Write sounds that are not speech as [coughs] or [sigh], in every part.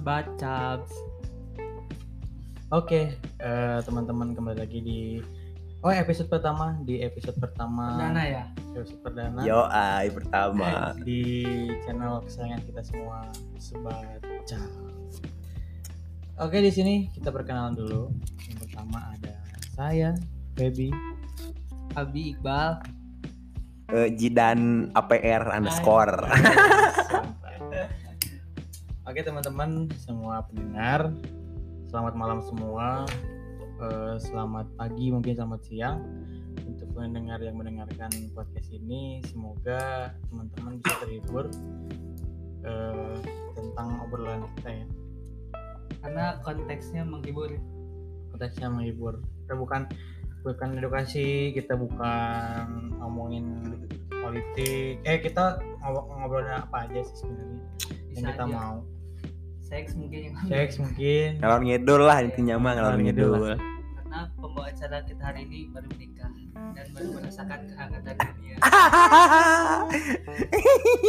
Sebat Oke, eh, teman-teman kembali lagi di oh episode pertama di episode pertama Perdana ya. episode perdana Yo ai pertama. [laughs] di channel kesayangan kita semua Sebaca. Oke di sini kita perkenalan dulu. Yang pertama ada saya, Baby. Abi Iqbal. Eh, Jidan APR underscore. Oke teman-teman semua pendengar, selamat malam semua. Eh, selamat pagi mungkin selamat siang untuk pendengar yang mendengarkan podcast ini. Semoga teman-teman bisa terhibur eh, tentang obrolan kita ya. Karena konteksnya menghibur. Konteksnya menghibur. Kita bukan bukan edukasi, kita bukan ngomongin politik. Eh kita ngobrol ngobrolin apa aja sih sebenarnya yang kita aja. mau. Seks mungkin yang Seks mungkin. Ngalor ngidul lah intinya mah ngalor ngidul. Karena pembawa acara kita hari ini baru menikah dan baru merasakan kehangatan dunia.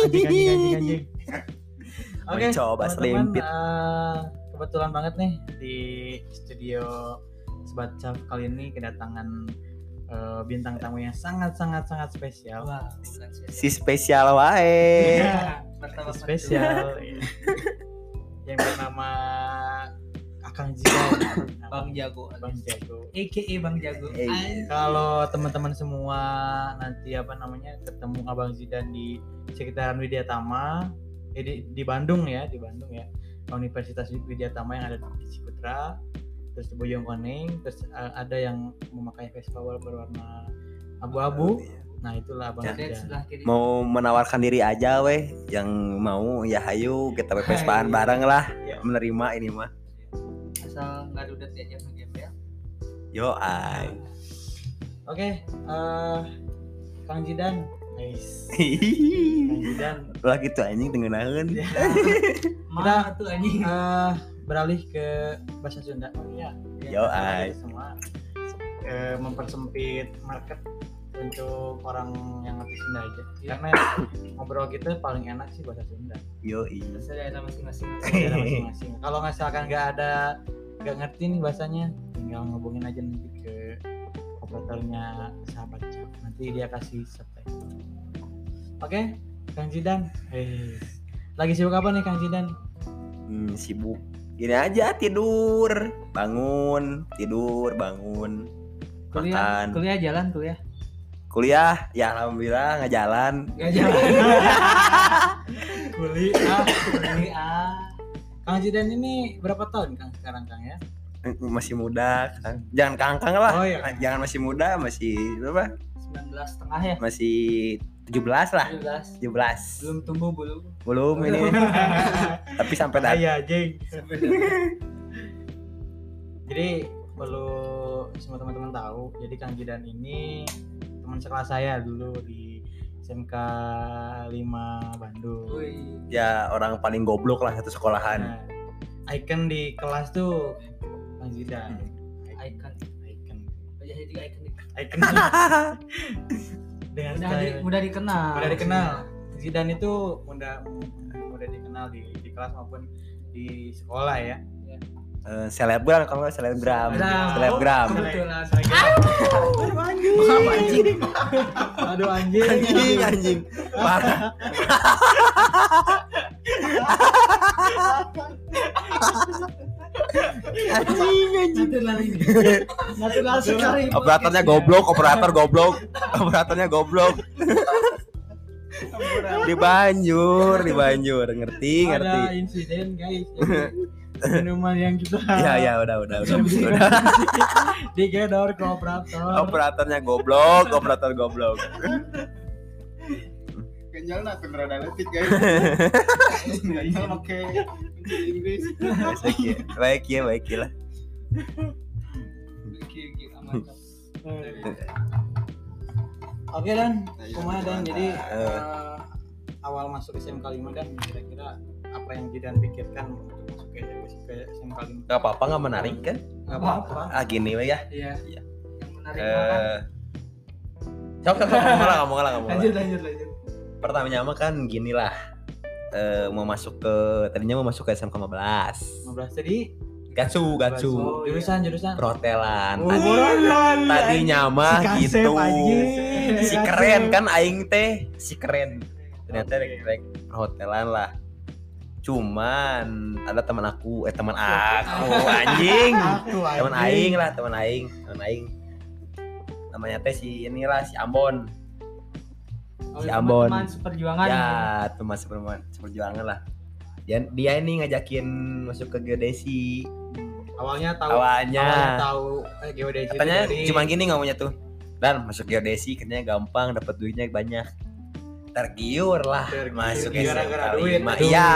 anjing anjing anjing anjing. Oke, teman-teman, selimpit. eh, kebetulan banget nih di studio Sebaca kali ini kedatangan eh, bintang tamu yang sangat sangat sangat spesial. Wah, bukan spesial. Si spesial wae. Spesial iya. Yang bernama Akang Jika [coughs] Bang Jago. Bang Jago. AKA Bang Jago. Kalau teman-teman semua nanti apa namanya ketemu Abang Zidan di sekitaran Widyatama, eh, di, di Bandung ya, di Bandung ya, Universitas Widyatama yang ada di Ciputra, terus di Bojongkoneng, terus eh, ada yang memakai Vespa berwarna abu-abu. Nah itulah Abang Ya. Mau menawarkan diri aja weh yang mau ya hayu kita pepespaan Hai. bareng lah Ya. menerima ini mah. Asal nggak diajak ngegame ya. Yo ai. Oke, eh, Kang Zidan, guys, Kang lah gitu anjing dengenakeun. Ya. Mana tuh anjing? eh, beralih ke bahasa Sunda. Oh iya. Yo, ai. Semua eh, mempersempit market untuk orang yang ngerti Sunda aja. Iya. Karena ngobrol kita paling enak sih bahasa Sunda. Yo i. Terus ada masing-masing. Daerah masing-masing. Kalau misalkan nggak ada nggak ngerti nih bahasanya, tinggal ngobongin aja nanti ke operatornya sahabat Cak. Nanti dia kasih subtitle. Oke, Kang Zidan. Eh, lagi sibuk apa nih Kang Zidan? Hmm, sibuk. Gini aja tidur, bangun, tidur, bangun. Kuliah, Makan. kuliah jalan kuliah. Kuliah, ya alhamdulillah nggak jalan. Gak jalan. [laughs] Kuliah. kuliah. Kang Zidan ini berapa tahun Kang sekarang Kang ya? Eh, Masih muda, Kang. Jangan kangkang lah. Oh, iya. Jangan masih muda, masih berapa? 19 setengah ya. Masih 17 lah. 17. 17. Belum tumbuh belum. Belum ini. [laughs] Tapi sampai dat Iya, Jeng. [laughs] Jadi perlu semua teman-teman tahu, jadi Kang Zidan ini teman sekelas saya dulu di SMK 5 Bandung. Wih. ya orang paling goblok lah satu sekolahan. Nah, icon di kelas tuh Kang Zidan. Icon. Icon. Aja jadi icon. Icon. [laughs] Dengan Mudah, di, mudah dikenal. mudah dikenal. Zidan itu mudah mudah dikenal di, di kelas maupun di sekolah ya. Eh, selebgram kalau nggak selebgram. Selebgram. Kebetulan. Aduh anjing. Apa, anjing? Aduh anjing. Anjing anjing. Parah. Anjing anjing. Natural sekali. Operatornya goblok, operator goblok. Operatornya goblok. Di Banjur, di Banjur, ngerti, ngerti. Ada insiden guys. Minuman yang kita Iya, iya, udah, udah, udah. udah. [laughs] digedor ke operator. Operatornya goblok, operator goblok. Ganjal nak rada letik guys. Ganjal make Inggris. Baik ya, baik ya, baik ya lah. Oke [laughs] dan, kumaha dan jadi eh, awal masuk SMK 5 dan kira-kira apa yang Jidan pikirkan untuk masuk ke, ke SMK 5? Gak apa-apa, gak menarik kan? Gak apa-apa. Ah gini ya. Iya. Iya. Yang menarik. Eh, Sok, sok, sok, ngomong lah, ngomong lah. Lanjut lanjut lanjut. Pertamanya mah kan gini lah. eh, mau masuk ke tadinya mau masuk ke SMK 15 15 tadi Gatsu Gatsu Oh, iya. jurusan jurusan perhotelan Oh, tadi borongan. tadinya mah Si gitu si keren kan aing teh si keren ternyata rek rek perhotelan lah cuman ada teman aku eh teman [laughs] aku. anjing. Teman aing lah teman aing teman aing. Namanya teh si inilah si Ambon. Oh, Si Ambon. teman-teman seperjuangan ya teman seperjuangan seperjuangan lah. Dia, dia ini ngajakin masuk ke geodesi. Awalnya tahu awalnya. awalnya tahu eh, geodesi katanya cuma gini ngomongnya tuh. Dan masuk geodesi katanya gampang dapat duitnya banyak tergiur lah Tergiur. masuk Gara-gara SMK duit, iya.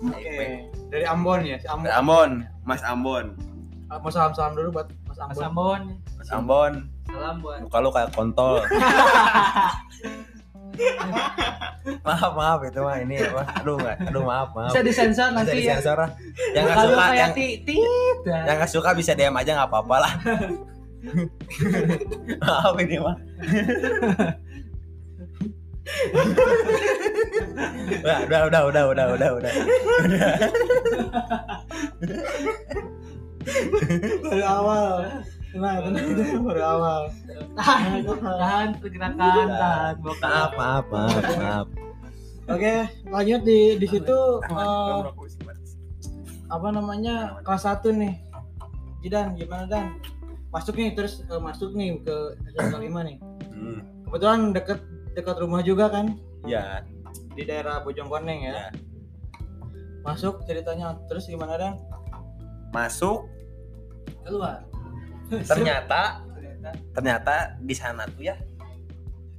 Oke. dari Ambon ya si Ambon. Ambon Mas Ambon. Ah, mau salam salam dulu buat Mas Mas Ambon. Ambon Mas Ambon. Salam buat muka lu kayak kontol. [laughs] Maaf maaf itu mah ini apa? Aduh nggak aduh maaf maaf. Bisa disensor bisa nanti ya? disensor lah. Yang nggak kalau suka kayak yang titit yang nggak suka bisa DM aja nggak apa-apa lah. [laughs] Maaf ini mah [laughs] udah udah udah udah udah udah udah. Baru awal. Tenang tenang tenang, baru awal. Tahan tahan pergerakan tahan. maaf maaf maaf maaf. Oke lanjut di di situ eh, apa namanya kelas 1 nih. Jidan gimana Dan? Masuk nih terus eh, masuk nih ke SMK 5 nih. Hmm, kebetulan deket dekat rumah juga kan? Ya di daerah Bojongkoneng ya? Ya. masuk ceritanya terus gimana Dan masuk. Keluar. Ternyata [laughs] ternyata. ternyata di sana tuh ya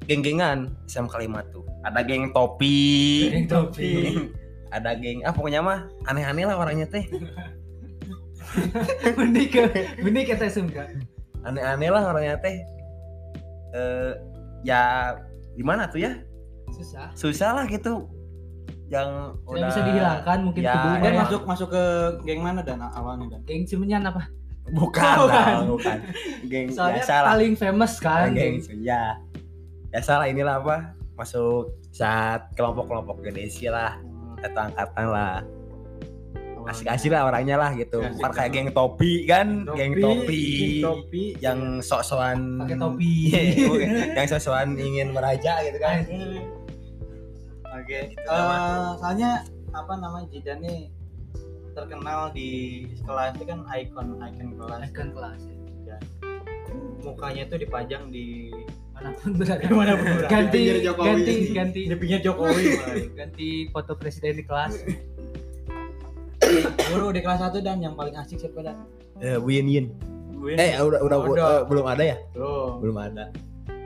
geng-gengan SMK 5 tuh. Ada geng topi. Geng topi. [laughs] ada geng ah pokoknya mah aneh-aneh lah orangnya teh. [laughs] Ke benih kata sungka aneh-aneh lah orangnya teh. Eh ya gimana tuh ya? Susah. Susah lah gitu. Yang tidak udah bisa dihilangkan mungkin Ya, emang. masuk masuk ke geng mana Dan? Awalnya Dan? Geng Cimenyan apa? Bukan Bukan. dong, bukan. Geng [laughs] soalnya biasa paling famous kan geng ya biasa lah inilah apa? Masuk saat kelompok-kelompok Indonesia lah. Atau angkatan lah asik-asik lah orangnya lah gitu. Bukan kayak geng topi kan geng topi geng topi yang sok-sokan pakai topi. [laughs] Yang sok-sokan ingin meraja gitu kan. Oke. Gitu, Eh, soalnya apa namanya Jidan nih terkenal di kelas itu kan ikon ikon kelas. icon kelas ya. Mukanya tuh dipajang di mana pun berada Di mana pun berada. ganti ganti ganti. Di pinggir Jokowi. [laughs] Ganti foto presiden di kelas Guru di kelas 1 dan yang paling asik siapa dan? eh Win Yin eh udah udah Udah. eh, belum ada ya tuh. belum ada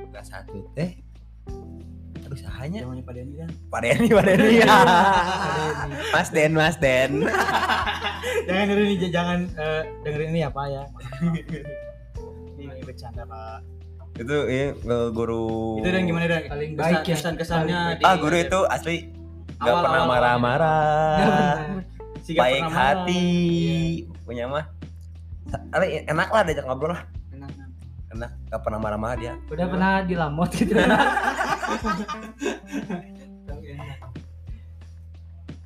kelas satu teh aduh sahanya Zamannya pada ini dan. Pak Denny Pak Denny ya [laughs] Mas Den Mas Den [laughs] Jangan dengerin ini jangan eh, dengerin ini ya Pak ya. [laughs] Ini bercanda Pak. itu ya guru Itu dan gimana dan? paling baik ya Kesan kesannya ah guru itu asli nggak pernah marah-marah Sigap baik hati. Punya mah enak lah diajak ngobrol lah. Enak. enak. Gak pernah marah-marah dia. Udah pernah dilamot gitu [laughs] [laughs]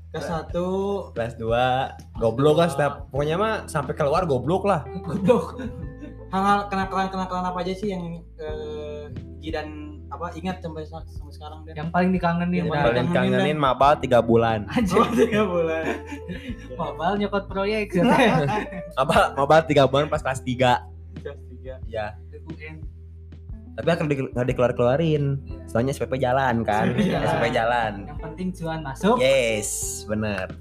Kelas 1 kelas 2 goblok lah setiap pokoknya mah sampai keluar goblok lah. Goblok. Hal-hal kenakalan-kenakalan apa aja sih yang eh, Jidan apa ingat sampai sampai sekarang dan? yang paling dikangenin Yang paling kangenin mabal 3 bulan. Anjir Oh, tiga bulan. [laughs] mobile nyokot proyek. [laughs] Mabal. Mabal 3 bulan pas kelas 3 Kelas tiga. ya UN tapi akan di, nggak dikeluar keluarin soalnya SPP jalan kan. SPP jalan. SPP jalan. Yang penting cuan masuk. Yes bener.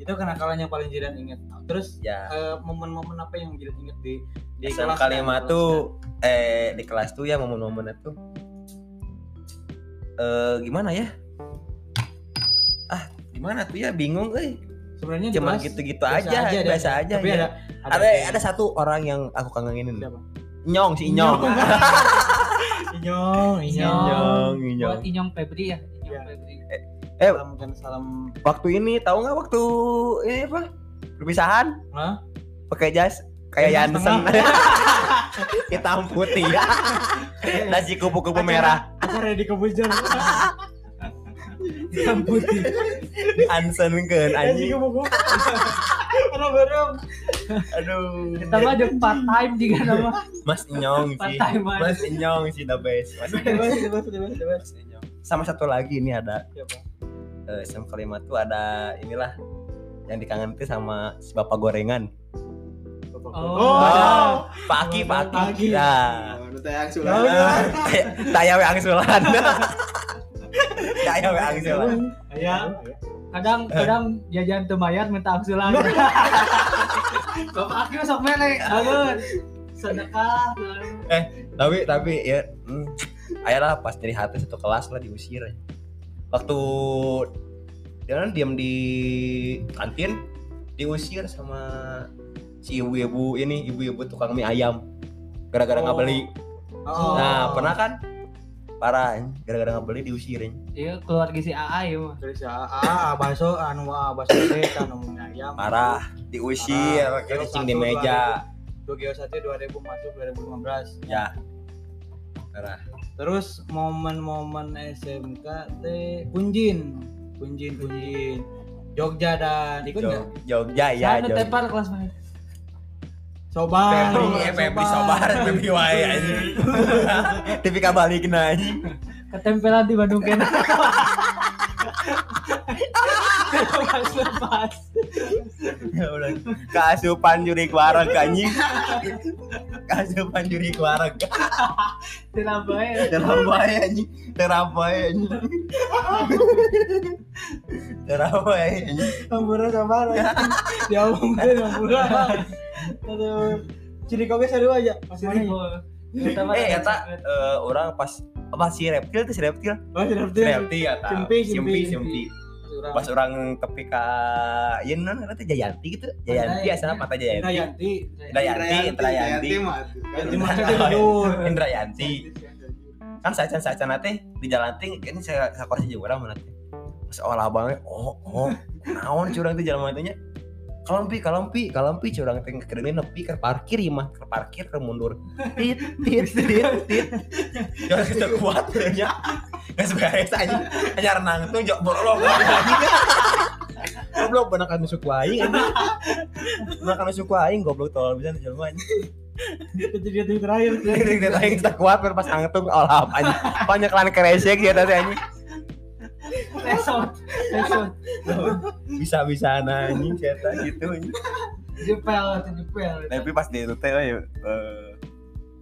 Itu kenakalan yang paling Jidan ingat. Terus ya eh, momen-momen apa yang Jidan ingat di di SMK kelas dan 5 kelas tuh eh di kelas tuh ya momen-momennya tuh eh gimana ya ah gimana tuh ya bingung eh? Sebenarnya cuma gitu-gitu aja, Dan. biasa aja Tapi ya. ada ada ada satu orang yang aku kangenin Siapa? Inyong si Inyong Inyong, [laughs] Inyong. Inyong Inyong buat Inyong Febri ya Inyong Iya. Febri Salam kan salam. waktu ini tahu nggak waktu ini apa perpisahan Hah? pakai jas kayak Jas Yansen [laughs] hitam putih [laughs] nasi kupu-kupu merah Acara di Kebujar. hitam [laughs] putih Ansen kan Anjing anjing. buku. Karena berem. Aduh. kita mah jeung part time juga nama Mas Inyong sih. Mas Inyong sih the best. Mas Inyong. Sama satu lagi ini ada Siapa? eh, SM kelima tuh ada inilah yang dikangen tuh sama si bapak gorengan. Oh. Pak Aki, Pak Aki. Pak Aki. Ya. Oh, nu [laughs] teh yang Ya sulan. [laughs] udah. Taya we angsulan. Taya we angsulan. Ya. kadang kadang jajan teu mayar minta angsulan bapak [laughs] aku sok melek banget sedekah Tapi tapi ya hmm, ayolah pas dari hati satu kelas lah diusir. Waktu dia kan diam di kantin diusir sama si ibu-ibu ini ibu-ibu tukang mie ayam gara-gara nggak Oh. beli. Oh. Nah pernah kan parah gara-gara nggak beli diusirin. iya keluarga si AA ya mah Terus ya, ah, bakso anu bakso teh anu mie ayam. Parah diusir kencing di satu, meja. Dua kilo sate 2000 masuk 2015. Ya. Parah. Terus momen-momen SMK teh punjin, punjin punjin. Jogja dan ikut nggak? Jog- Jogja ya Sana Jogja. tepar kelas mana Sobar. Febri, eh, Febri sobar, Febri wae [laughs] anjing. [laughs] Tapi kabalik na anjing. ketempelan di Bandung kena pas lepas Ya udah. Keasupan juri wareg anjing. Keasupan juri wareg. tidak baik Terabai anjing. Terabai anjing. Terabai anjing. Hampura sabar. Ya ampun, hampura. Aduh. Ciri koge seru aja. Masih Eh eta secret. eh, orang pas apa si reptil tuh si reptil? Oh, Si reptil ya Simpi, simpi, simpi. Pas orang tepi ka ieu non teh Jayanti gitu. Jayanti ya. mata Jayanti. Yanti. Indrayanti, [laughs] Indrayanti. Indrayanti. Kan sacan sacan teh di jalan teh ini saya saya kursi juga orang mana teh. Pas olah banget. Oh, oh. [laughs] Naon curang teh jalan teh nya. Kalampi, kalampi, kalampi curang teh kerennya nepi ke parkir ieu mah, ke parkir ke mundur. Tit, tit, [laughs] tit, tit. Jangan kita kuat nya. Geus beres aja. Hanya renang tuh jok bolong. Goblok benak nusuk waing anjing. Benak kan nusuk waing goblok tol bisa jelema anjing. [laughs] Kejadian terakhir. Kita tanya kita kuat pas angtung olah apa aja. Banyak lan kresek ya tadi anjing. Resort resort Bisa bisa anjing cerita gitu. Jepel tuh jepel. Tapi pas di itu teh eh,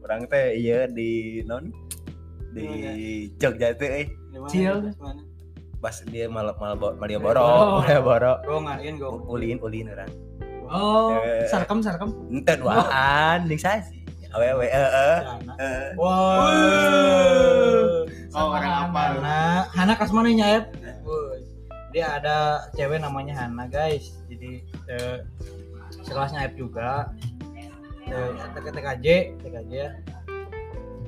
orang teh iya di non di Jogja teh eh. Cil. pas dia mal mal Oh. Malioboro. Malioboro. Gue ngain gue. ulin ulin orang. Oh Eh. sarkem sarkem. ente duaan nih saya sih awewe eh eh. Eh. Wah. Oh, orang apa? Hana, Hana kasmana nyaep. Wuh. Dia ada cewek namanya Hana guys. Jadi eh, sekelasnya Aep juga. Eh, TK- TKJ, TKJ ya.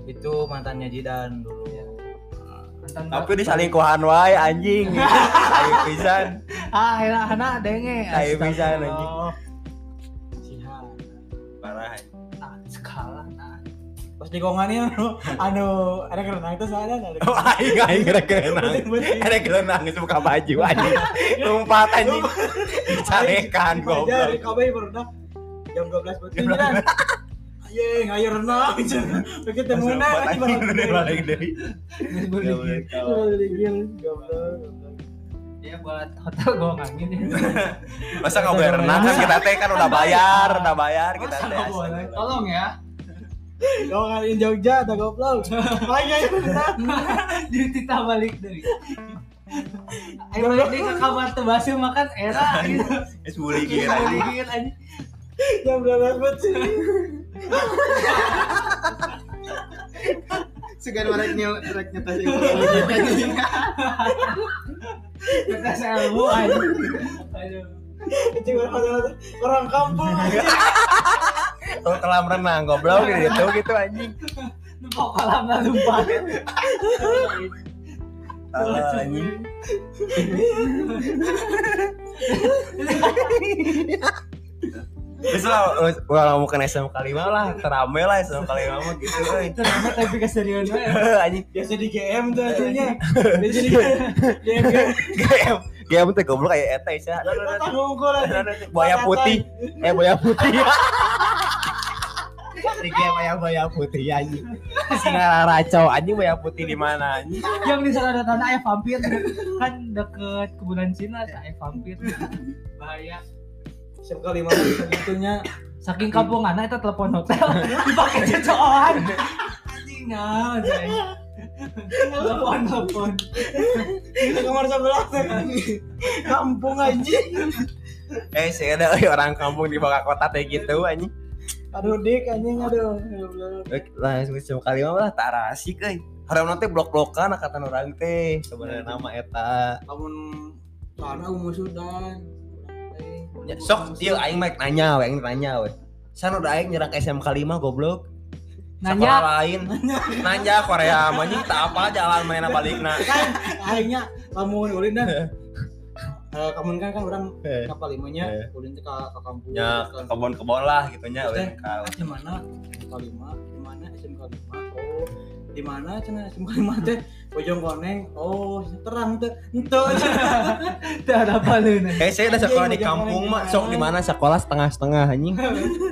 Itu mantannya Jidan dulu. Mantan tapi disalingkuhan wae anjing [laughs] ayo pisan ah enak denge Ayo bisa, Astagfirullah. anjing. Pas di kongannya anu, anu ada kerenang itu soalnya ada. Oh, aing aing kira kenang. Ada gelenang geus buka baju anjing. Lompat anjing. Dicarekan Aja goblok. di KB berenang jam 12 buat tinggiran. Ayo, ayo renang. Begitu temu na. Lompat anjing udah balik. Geus beli ya buat hotel gua ngangin ya Masa nggak boleh renang kan kita teh kan udah bayar, udah bayar kita teh. tolong ya Kau ngaliin Jogja atau goblok? Ayo, ayo renang. ditita balik dari Ayo balik deh ke kamar tuh basuh makan era gitu. Es buli gitu anjing. Dikit aja. Jam 12 buat sih. Segan ilmu gitu anjing. Kita ilmu aja. Aduh. Cuma orang- orang kampung. [laughs] Oh kelam renang goblok gitu gitu anjing. Numpuk kolam lah. [laughs] Ah, anjing. Terus lah kalau mau kena SMK 5 lah, terame lah SMK 5 mah gitu. Itu nama tapi keserian we. [laughs] Anjing Biasa di GM tuh artinya. [laughs] Biasa di GM. GM. GM teh goblok kayak eta ya. Buaya putih. Eh buaya putih. Di game ayam buaya putih anjing. Singa racau anjing buaya putih di mana anjing? Yang di sana ada tanah ayah vampir kan deket kebunan Cina ada ayah vampir. Bahaya. SMK 5 segitunya Saking kampungan itu telepon hotel dipakai cocokan. Anjing nah, saya. Telepon telepon. di kamar sebelah kampung anjing Eh, saya ada orang kampung di bawah kota teh gitu anjing. Aduh dik anjing aduh Lah, SMK 5 lah tak asik euy. Harem nanti blok-blokan angkatan orang teh sebenarnya nama eta. kamun sana umur sudan Ya, sok ieu aing mah nanya we, aing nanya we. Sana udah aing nyerang ke SMK 5 goblok. Nanya. Sekolah lain. Nanya Korea mah anjing tak apa jalan mainan balikna. kan akhirnya kamu ulin dah [laughs] Eh, kamu kan kan orang Eh. kapal limanya Eh. ulin teh ka ka kampung Ya, kan. kebon-kebon lah gitu nya Terus we. teh, Ka- di mana SMK 5 di mana SMK 5 oh di mana cenah SMK 5 teh Bojong Koneng oh terang teh Itu [laughs] ada apa lu nih? Kayak saya udah sekolah di kampung mah, sok di mana sekolah setengah-setengah anjing.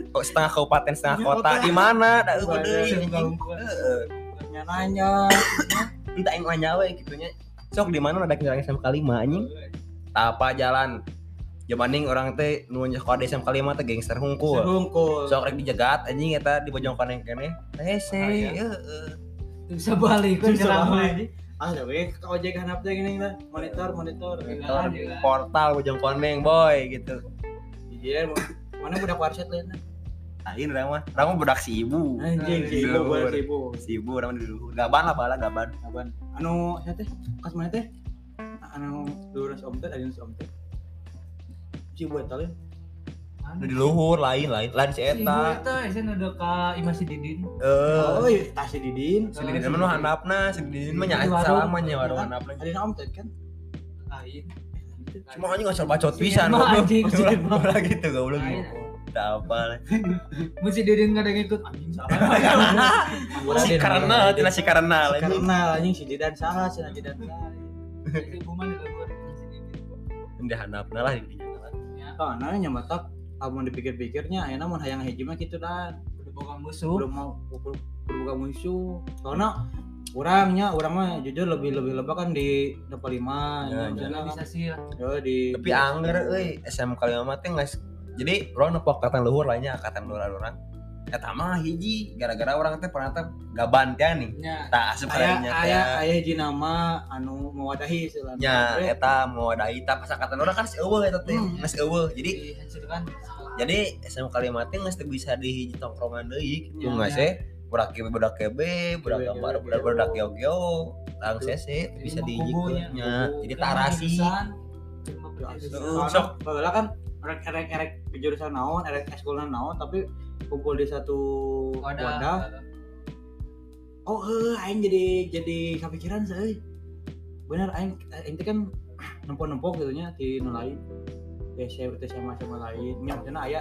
Kok [laughs] setengah kabupaten setengah kota di mana? Da eueuh Waduh, deui SMK anjing. unggul. Heeh. nanya nanya Entah aing nanya we gitu nya. Sok di mana ada kendaraan SMK 5 anjing? Tapa jalan. Jamaning orang teh nu sekolah di SMK 5 teh gangster hungkul. Hungkul. Sok rek dijegat anjing eta di bojong koneng kene. Hese, Aya. heeh. Bisa balik kan balik. lagi. Ah, tapi ke ojek hanap teh gini lah. Monitor, monitor. Monitor. Portal bojong koneng boy gitu. Iya, mana budak warset lain? Ain urang mah budak si ibu. Anjing, si ibu, si ibu. Si ibu urang mah dulu. Gaban lah bala gaban. Apaan? Anu, saya teh, kas mana teh? Anu, lurus om teh, ada om teh. Si buat tali. Nu di luhur lain lain lain si eta. itu esen udah ke Imasi Didin. Eh, Oh, iya, tas si Didin. si Didin mah handapna, si Didin mah nya Di warung. salama nya warung handapna. Ada om teh kan? Lain. Cuma anjing ngasal bacot pisan Mah goblok. anjing, si Ulah- mah. gitu goblok. Lain. Tak apa. lah. Mesti Didin nggak ada yang ikut anjing salah. [laughs] Si karena tina si karena lain. Karena anjing si Didan salah, si Didan salah. Ibu mana di luar Imasi Didin. Di handapna lah di dinya lah. Karena nyamatak kamu dipikir-pikirnya enak mau hayang hiji mah gitu dan bukan musuh. belum mau buka musuh karena orangnya orang mah jujur lebih lebih lebih kan di depan lima Ya, ya, kan. bisa sih. Ya, di Tapi angger euy SMK 5 mah teh jadi orang nepok angkatan luhur lainnya angkatan luhur orang. Eta mah hiji gara-gara orang teh pernah teh gaban teh nih. Ya. Tak asup ayah kayaknya ayah ayah hiji nama anu mewadahi istilahnya nya Eh, eta mau ada ita pas angkatan orang kan eueuh eta teh Hmm. geus eueuh jadi dihancurkan. jadi SMK 5 teh geus bisa dihiji tongkrongan deui gitu Ya, ya. ya budak kebe budak kebe budak gambar budak budak geo-geo tang sese Jadi bisa dihiji jadi tarasi Ya, sok. kan erek erek erek di jurusan naon erek eskulna naon tapi kumpul di satu wadah, Wadah. oh heh aing jadi jadi kepikiran sih bener aing aing kan nempok-nempok gitu nya di nu lain SMA SMA SMA lain. Nya maksudnya aya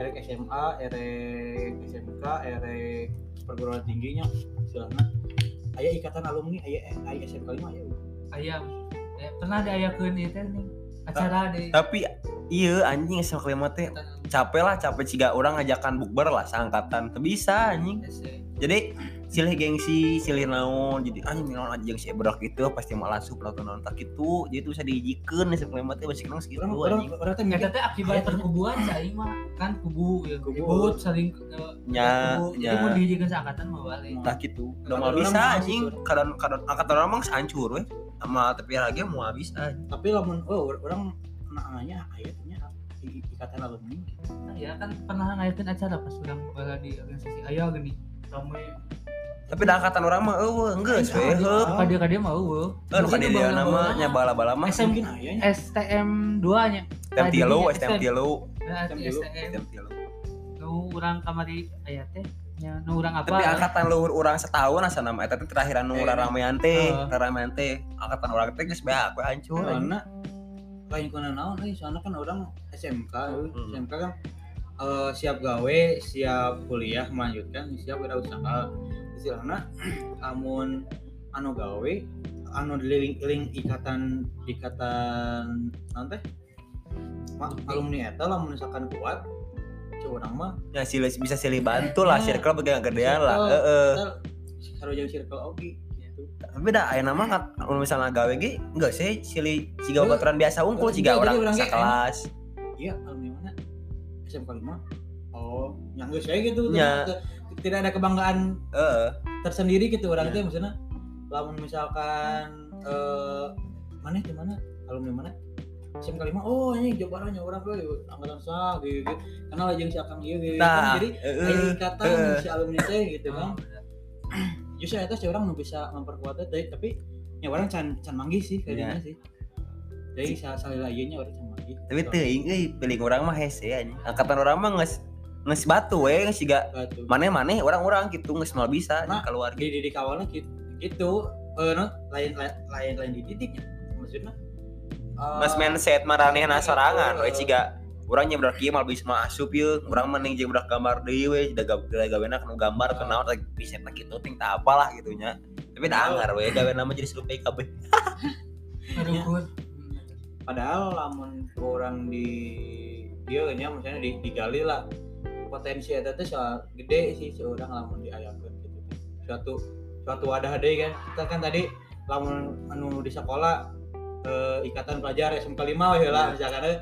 erek SMA erek SMK erek perguruan tingginya istilahnya aya ikatan alumni aya aya SMK 5 aya. Ayam. Eh, pernah diayakeun itu nih acara di tapi iya anjing SMK 5 teh capek lah capek ciga orang ngajakan bukber lah seangkatan. Teu bisa anjing. Jadi silih gengsi silih naon. Jadi anjing naon anjing si berak itu pasti malah sup lah naon tak itu jadi itu bisa dijikeun SMK 5 teh masih kenang segitu orang orang anjing. orang teh akibat perkubuan saya mah kan kubu ya Kubu. saling Nya, nya. Jadi mau dijadikan seangkatan mau balik. tak gitu. Udah mau bisa anjing. kadang kadang angkatan orang mah hancur weh. Sama tapi lagi mau bisa tapi lamun oh orang nanya ayatnya ikatan alumni Nah, ya kan pernah ngayakeun acara pas udah bala di organisasi ayo gini. Rame. tapi dah angkatan orang mah eueuh geus we Aing heup tahu. Kadia kadia mah eueuh. kan ka dia nama nya bala-bala mah SM mungkin ayahnya STM 2 nya. STM tilu STM tilu STM tilu. STM. STM tilu Nu urang kamari aya teh. Nya nu urang apa? tapi angkatan luhur orang setahun asa nama eta teh terakhiran nu Eh, ramean teh eh. ramean teh angkatan orang teh geus beak we hancur anjing. Lain kuna naon euy soalnya kan orang SMK. Hmm. SMK kan eh, siap gawe siap kuliah melanjutkan siap wirausaha istilahnya [clears throat] amun anu gawe anu link, link ikatan ikatan nanti mak alumni eta lah misalkan kuat orang mah ya silih bisa silih bantu lah Ya. circle bagian gedean lah heeh harus jadi circle oke tapi dah aya nama kan kalau misalnya gawe ge enggak sih? Siga Heeh. baturan biasa unggul siga jadi orang orang ge sekelas. iya alumni mana? SMK 5 oh yang geus saya gitu. Ya. tidak- ada kebanggaan heeh. tersendiri gitu orang Ya. teh maksudnya. Lamun misalkan eh mana di mana? Alumni mana? SMK 5 oh ini jawabannya orang gue angkatan sah gitu, gitu. karena lagi si akang ieu gitu nah jadi ikatan heeh. si alumni teh gitu kan. Oh. Justru itu si orang bisa memperkuat teh tapi ya orang can can manggih sih kayaknya sih. Jadi sa salila ieu nya orang can manggih. Tapi teuing euy pilih orang mah hese anjing angkatan orang mah geus geus batu we geus siga batu. maneh-maneh orang-orang gitu geus mal bisa Nah, keluar di didik awalnya gitu, gitu. Eh, no, lain lain lain lain dididiknya maksudnya. Eh, Mas mindset maranehna sorangan we Eh, ciga urang nya budak kieu mal bisa mah asup ye urang mending jeung budak gambar deui we da gawena kana gambar Oh. naon rek bisa tak kitu ting tah apalah gitu nya tapi da Oh. anggar we gawena mah jadi selup PKB [laughs] Aduh, Ya. Kun. padahal lamun orang di dia nya misalnya di, digali lah potensi ada tuh soal gede sih seorang lamun diayakeun gitu suatu suatu wadah deh kan kita kan tadi lamun anu di sekolah eh, ikatan pelajar SMK 5 we lah misalkan eh,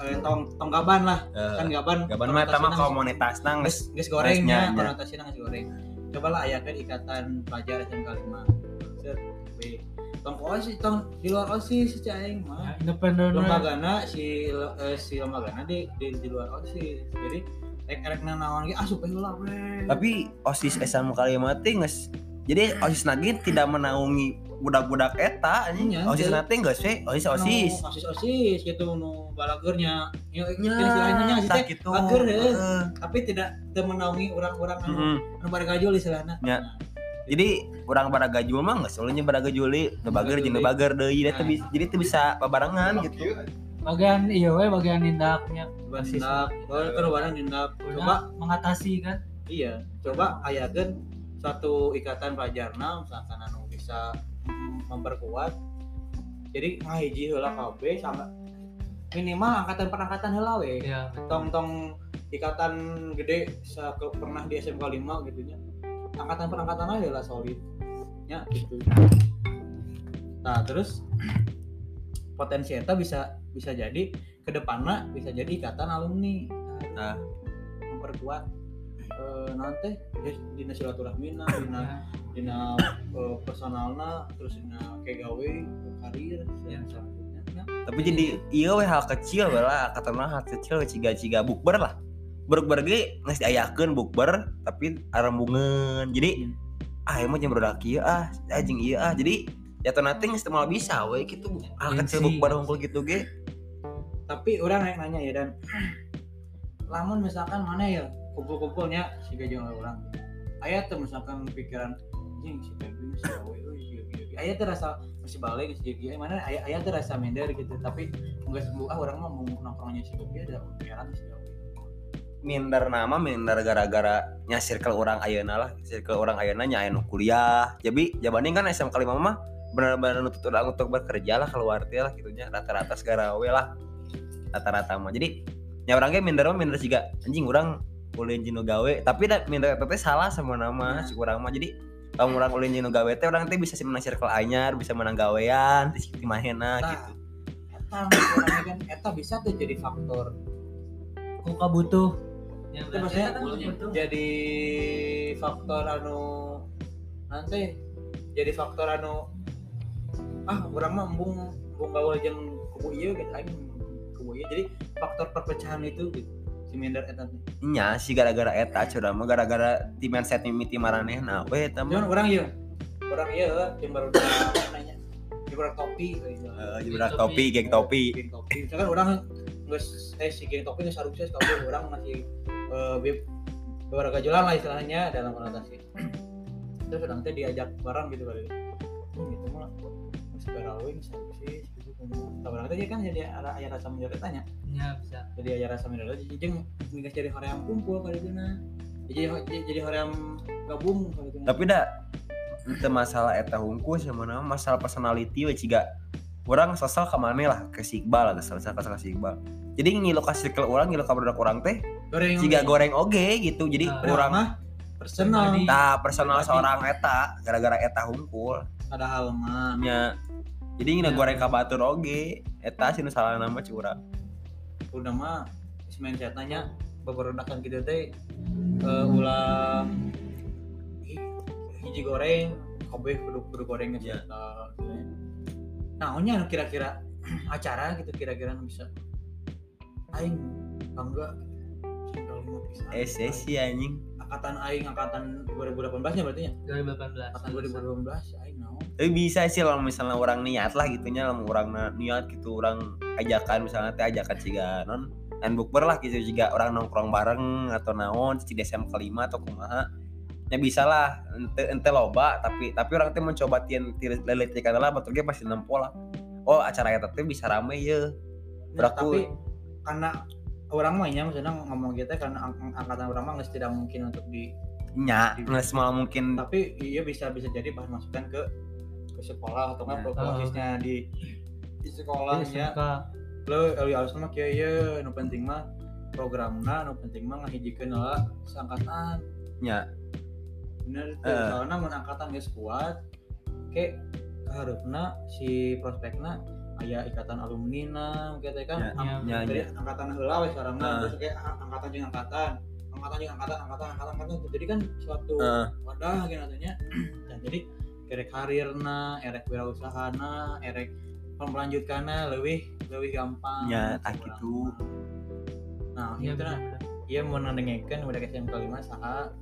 eh, tong tong gaban lah. Kan gaban gaban mah konotasinya komunitas nang geus geus gorengnya nya, nya. konotasinya geus goreng. Coba lah ayakeun ikatan pelajar SMK 5 set we tong osis tong di luar osis si aing mah. Ya, independen lembagana si eh, si lembagana di, di di luar osis jadi rek rek naon ge ah supaya lah we tapi osis SMK kalimat geus jadi osis nagi tidak menaungi budak-budak eta anjing. Iya, osis nanti geus we. Osis osis. Nu osis osis gitu nu balagernya. Ya nya jenis lainnya sih teh gitu bager. Heeh. tapi tidak teu menaungi orang-orang anu Mm-mm. anu pada gajul istilahna Ya. Nah, jadi orang pada gajul mah nggak selalunya pada gajuli nebager jeung nebager deui Nah. Eta jadi itu bisa babarengan gitu. bagian iya we bagian nindaknya coba Osis. nindak kalau kan barang nindak. Coba mengatasi kan? Iya. Coba ayakeun suatu ikatan pelajarna misalkan anu bisa memperkuat. Jadi ngahiji heula kabeh sama minimal angkatan perangkatan heula we. Ya tong tong ikatan gede ke- pernah di SMK 5 gitu nya. Angkatan perangkatan aja lah solid nya gitu. Nah terus potensi eta bisa bisa jadi ke depannya bisa jadi ikatan alumni. Nah. memperkuat eh, nanti ya, dina silaturahmina dina dina eh, personalna terus dina kayak gawe karir yang selanjutnya. Nya. tapi jadi iya we hal kecil lah kata mah hal kecil ciga ciga bukber lah. Bukber ge geus diayakeun bukber tapi arembungan jadi ah emang jeung budak ieu ah anjing ieu ah. Jadi ya tuh nanti moal bisa we gitu hal kecil Gengsi. bukber hungkul gitu ge. Tapi orang yang nanya ya dan. [clears throat] Lamun misalkan mana ya kumpul-kumpulnya si gajah orang ayat tuh misalkan pikiran anjing si Febri si gawe euy ieu ieu ieu." aya tuh rasa masih balik si Gigi mana? Aya aya tuh rasa minder gitu tapi enggak sembuh. Ah orang mah mau nongkrongnya si Gigi ada pikiran si gawe. Minder nama minder gara-gara nya circle orang ayeuna lah circle orang ayeuna nya aya nu kuliah. Jadi jabanin kan SMK 5 mah benar-benar nuntut orang untuk bekerja lah keluar teh lah gitunya. Rata-rata segarawe lah. Rata-rata mah. Jadi nya orang ge minder mah minder juga. Anjing orang ulin jino gawe tapi eta teh salah sama nama si urang mah. Jadi kalau orang ulin jino gawe teh orang teh bisa sih menang circle anyar bisa menang gawean di situ mahena Nah, gitu. Eta kan eta bisa tuh jadi faktor kuka butuh. Ya itu maksudnya butuh. jadi faktor anu nanti jadi faktor anu ah orang mah embung embung gawe jeung kubu ieu gitu aing kubu ieu. Jadi faktor perpecahan itu gitu si minder eta nya si gara-gara eta curang mah gara-gara di mindset mimiti maranehna we eta mah. Orang ieu orang ieu yang baru nanya baru topi Eh, jebrak topi, geng topi. geng topi. Misalkan orang nggak eh si geng topi nggak sukses kalau orang masih bi- beberapa jalan lah istilahnya dalam konotasi. Terus orang teh diajak bareng gitu kali Hmm, gitu mah nggak segala wing sih gitu tabar teh kan jadi ada aya rasa tanya. Nya bisa. Jadi aya rasa mineral jadi jeung ninggas jadi hoream kumpul kali dina jadi jadi, jadi hoream gabung kali dina tapi dah itu masalah eta hungkus yang mana masalah personality we ciga. Orang sesal ke mana lah ke si Iqbal lah kesel kesel ke si Iqbal. Jadi ngilu ka circle orang ngilu ka budak orang teh goreng ciga goreng oge gitu. Jadi Nah, orang mah personal. Tak personal seorang eta gara-gara eta hungkul. Ada hal mah nya jadi ngina Ya. goreng ka batur oge eta sih nu salah nama curang udah mah main saya tanya beberapa gitu teh eh, ulah hi- hiji goreng kabeh kudu kudu goreng Iya. yeah. nah nya anu kira-kira [clears throat] acara gitu kira-kira nu bisa? Aing bangga. Eh sesi anjing. Angkatan aing angkatan 2018 nya berarti ya 2018 angkatan 2018 aing naon tapi bisa sih kalau misalnya orang niat lah gitunya kalau orang niat gitu orang ajakan misalnya teh ajakan ciga non dan bukber lah gitu juga orang nongkrong bareng atau naon di SM kelima atau kumaha. Ya bisa lah ente, ente loba tapi tapi orang teh mencoba tien leletikan lah betul ge pasti nempo lah. Oh acara eta teh bisa rame ya Nah, Beraku. tapi karena orang mah nya maksudnya ngomong gitu karena ang- angkatan orang mah nggak tidak mungkin untuk di nya nggak semua mungkin tapi iya bisa bisa jadi bahan masukan ke ke sekolah atau kan Ya. prosesnya di di Di sekolahnya SMK lo kalau harus mah kayak ya nu penting mah programna nu penting mah ngahijikeun lah seangkatan nya bener tuh Eh. soalnya mun angkatan geus kuat kayak keharupna si prospekna aya ikatan alumni na gitu kan Ya, ya, dari ya. angkatan heula we sekarang Nah. terus kayak a- angkatan jeung angkatan angkatan jeung angkatan angkatan angkatan angkatan jadi kan suatu Eh. wadah gitu dan [clears throat] jadi erek karirna erek wirausahana erek melanjutkanna lebih lebih gampang. Ya, tak gitu. nah Iya itu nah iya mau nandengekeun udah SMK 5 saha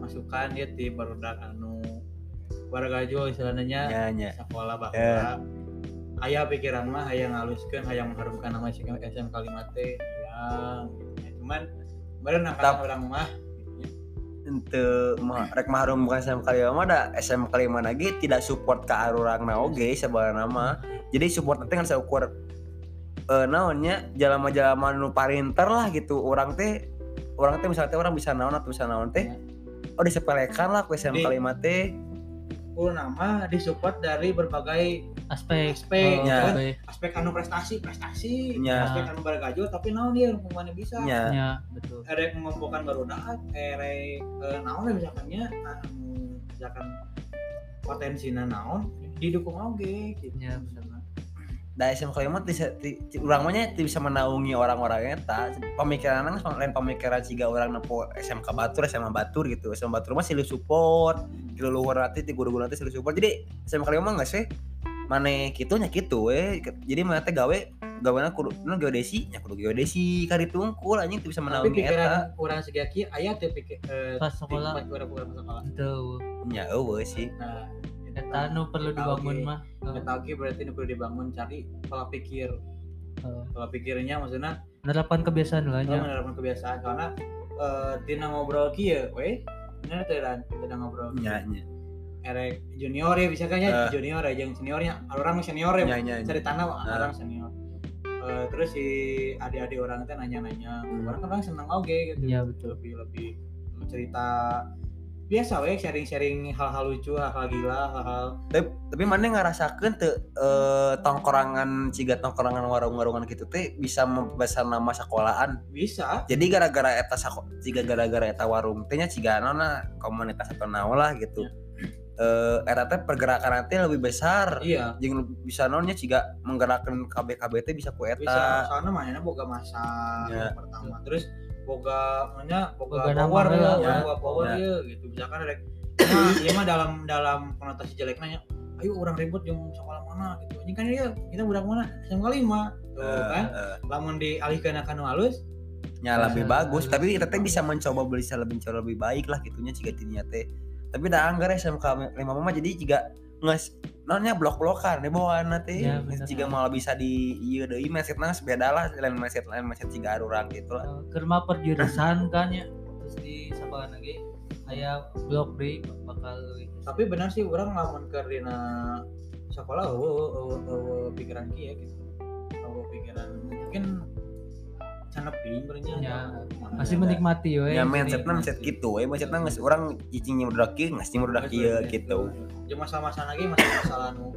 masukan dia di barudak anu wargajo istilahnya nya nya sekolah bahwa Ya. ayah pikiran mah hayang ngaluskeun hayang mengharumkan nama SMK 5 teh. Yang ya, cuman baru Tap- orang mah mah rek mahrum bukan SMK lima mah da SMK lima lagi tidak support ke arurang na oge sebenarnya nama. Jadi support nanti kan saya ukur eh naonnya jalama-jalama nu parinter lah gitu. Orang teh orang teh misalnya orang bisa naon atau bisa naon teh oh disepelekan lah ke SMK Di- lima teh. nama disupport dari berbagai aspek. Aspek Oh, Ya. kan? aspek. anu prestasi prestasi Ya. aspek anu bargajo tapi naon dia mana bisa. Nya ya betul. Erek mengumpulkan baru daat erek eh, naon lah misalkannya anu misalkan potensinya naon didukung oge gitu. Ya benar da SMK lima teh bisa- ti- ti- urang mah bisa menaungi orang-orang eta. Pemikiran kan lain pemikiran siga orang nepo SMK Batur SMA Batur gitu. SMA Batur mah silih support di luhur nanti di guru-guru nanti silih support. Jadi SMK lima mah nggak sih mana gitu nya gitu we. Jadi mana teh gawe gaweana kudu nu geodesi nya kudu geodesi kari tungkul anjing teu bisa menaungi eta. pikiran kurang segaki aya teh pikir eh, Pas sekolah. pas kurang sekolah. Itu nya eueuh sih. Nah eta nu perlu dibangun mah. Oh, Eta oke berarti ini perlu dibangun cari pola pikir. Oh. pola pikirnya maksudnya menerapkan kebiasaan lah kalau nya menerapkan kebiasaan. Karena eh, tina ngobrol kia we. Bener teh dan tina ngobrol. Kieu. nya nya erek junior ya bisa kan ya? Eh. junior ya yang seniornya orang senior ya cari tanah Eh. orang senior. Eh, terus si adik-adik orang teh nanya-nanya Hmm. orang kan orang seneng oke gitu. Iya, betul. lebih lebih cerita biasa we sharing-sharing hal-hal lucu hal-hal gila hal-hal. Tapi, tapi mana ngerasakan tuh eh, tongkrongan ciga tongkrongan warung-warungan gitu teh bisa membesar nama sekolahan? Bisa. Jadi gara-gara eta sako jika gara-gara eta warung tehnya ciga nona komunitas atau lah gitu. Eh eta teh pergerakan nanti lebih besar. Iya. Jeung bisa nonnya ciga menggerakkan KBKB teh bisa ku bisa eta soalnya mainnya boga masa Ya. yang pertama. Terus boga mana boga, Boga power ya, ya. boga power Ya. ya gitu. Misalkan ada nah, iya mah dalam dalam konotasi jelek nanya ayo orang ribut yang sekolah mana? Gitu. Ini kan dia kita budak mana? SMK lima. Tuh Eh, kan? eh, lamun dialihkan akan halus nya lebih Bisa- bagus. Tapi kita teh bisa mencoba bisa lebih mencoba lebih baik lah gitunya ciga tinya teh tapi dah anggar SMK lima mama jadi juga nges nonnya blok-blokan deh bawa nanti Ya, jika malah bisa di iya deui mindsetna beda lah lain mindset lain mindset ciga arurang gitu lah. Eh, kerma perjurusan kan ya terus di sekolah lagi? Aya blok B bakal tapi benar sih orang lamun ke dina sekolah eueuh eueuh eueuh pikiran kieu gitu. Eueuh pikiran mungkin caneping berenya Ya, Mana masih menikmati we ya mindsetnya mindset gitu ya mindsetnya nggak orang cicingnya udah kieu ngasih udah kieu gitu. Jeung masalah-masalah lagi masalah-masalah nu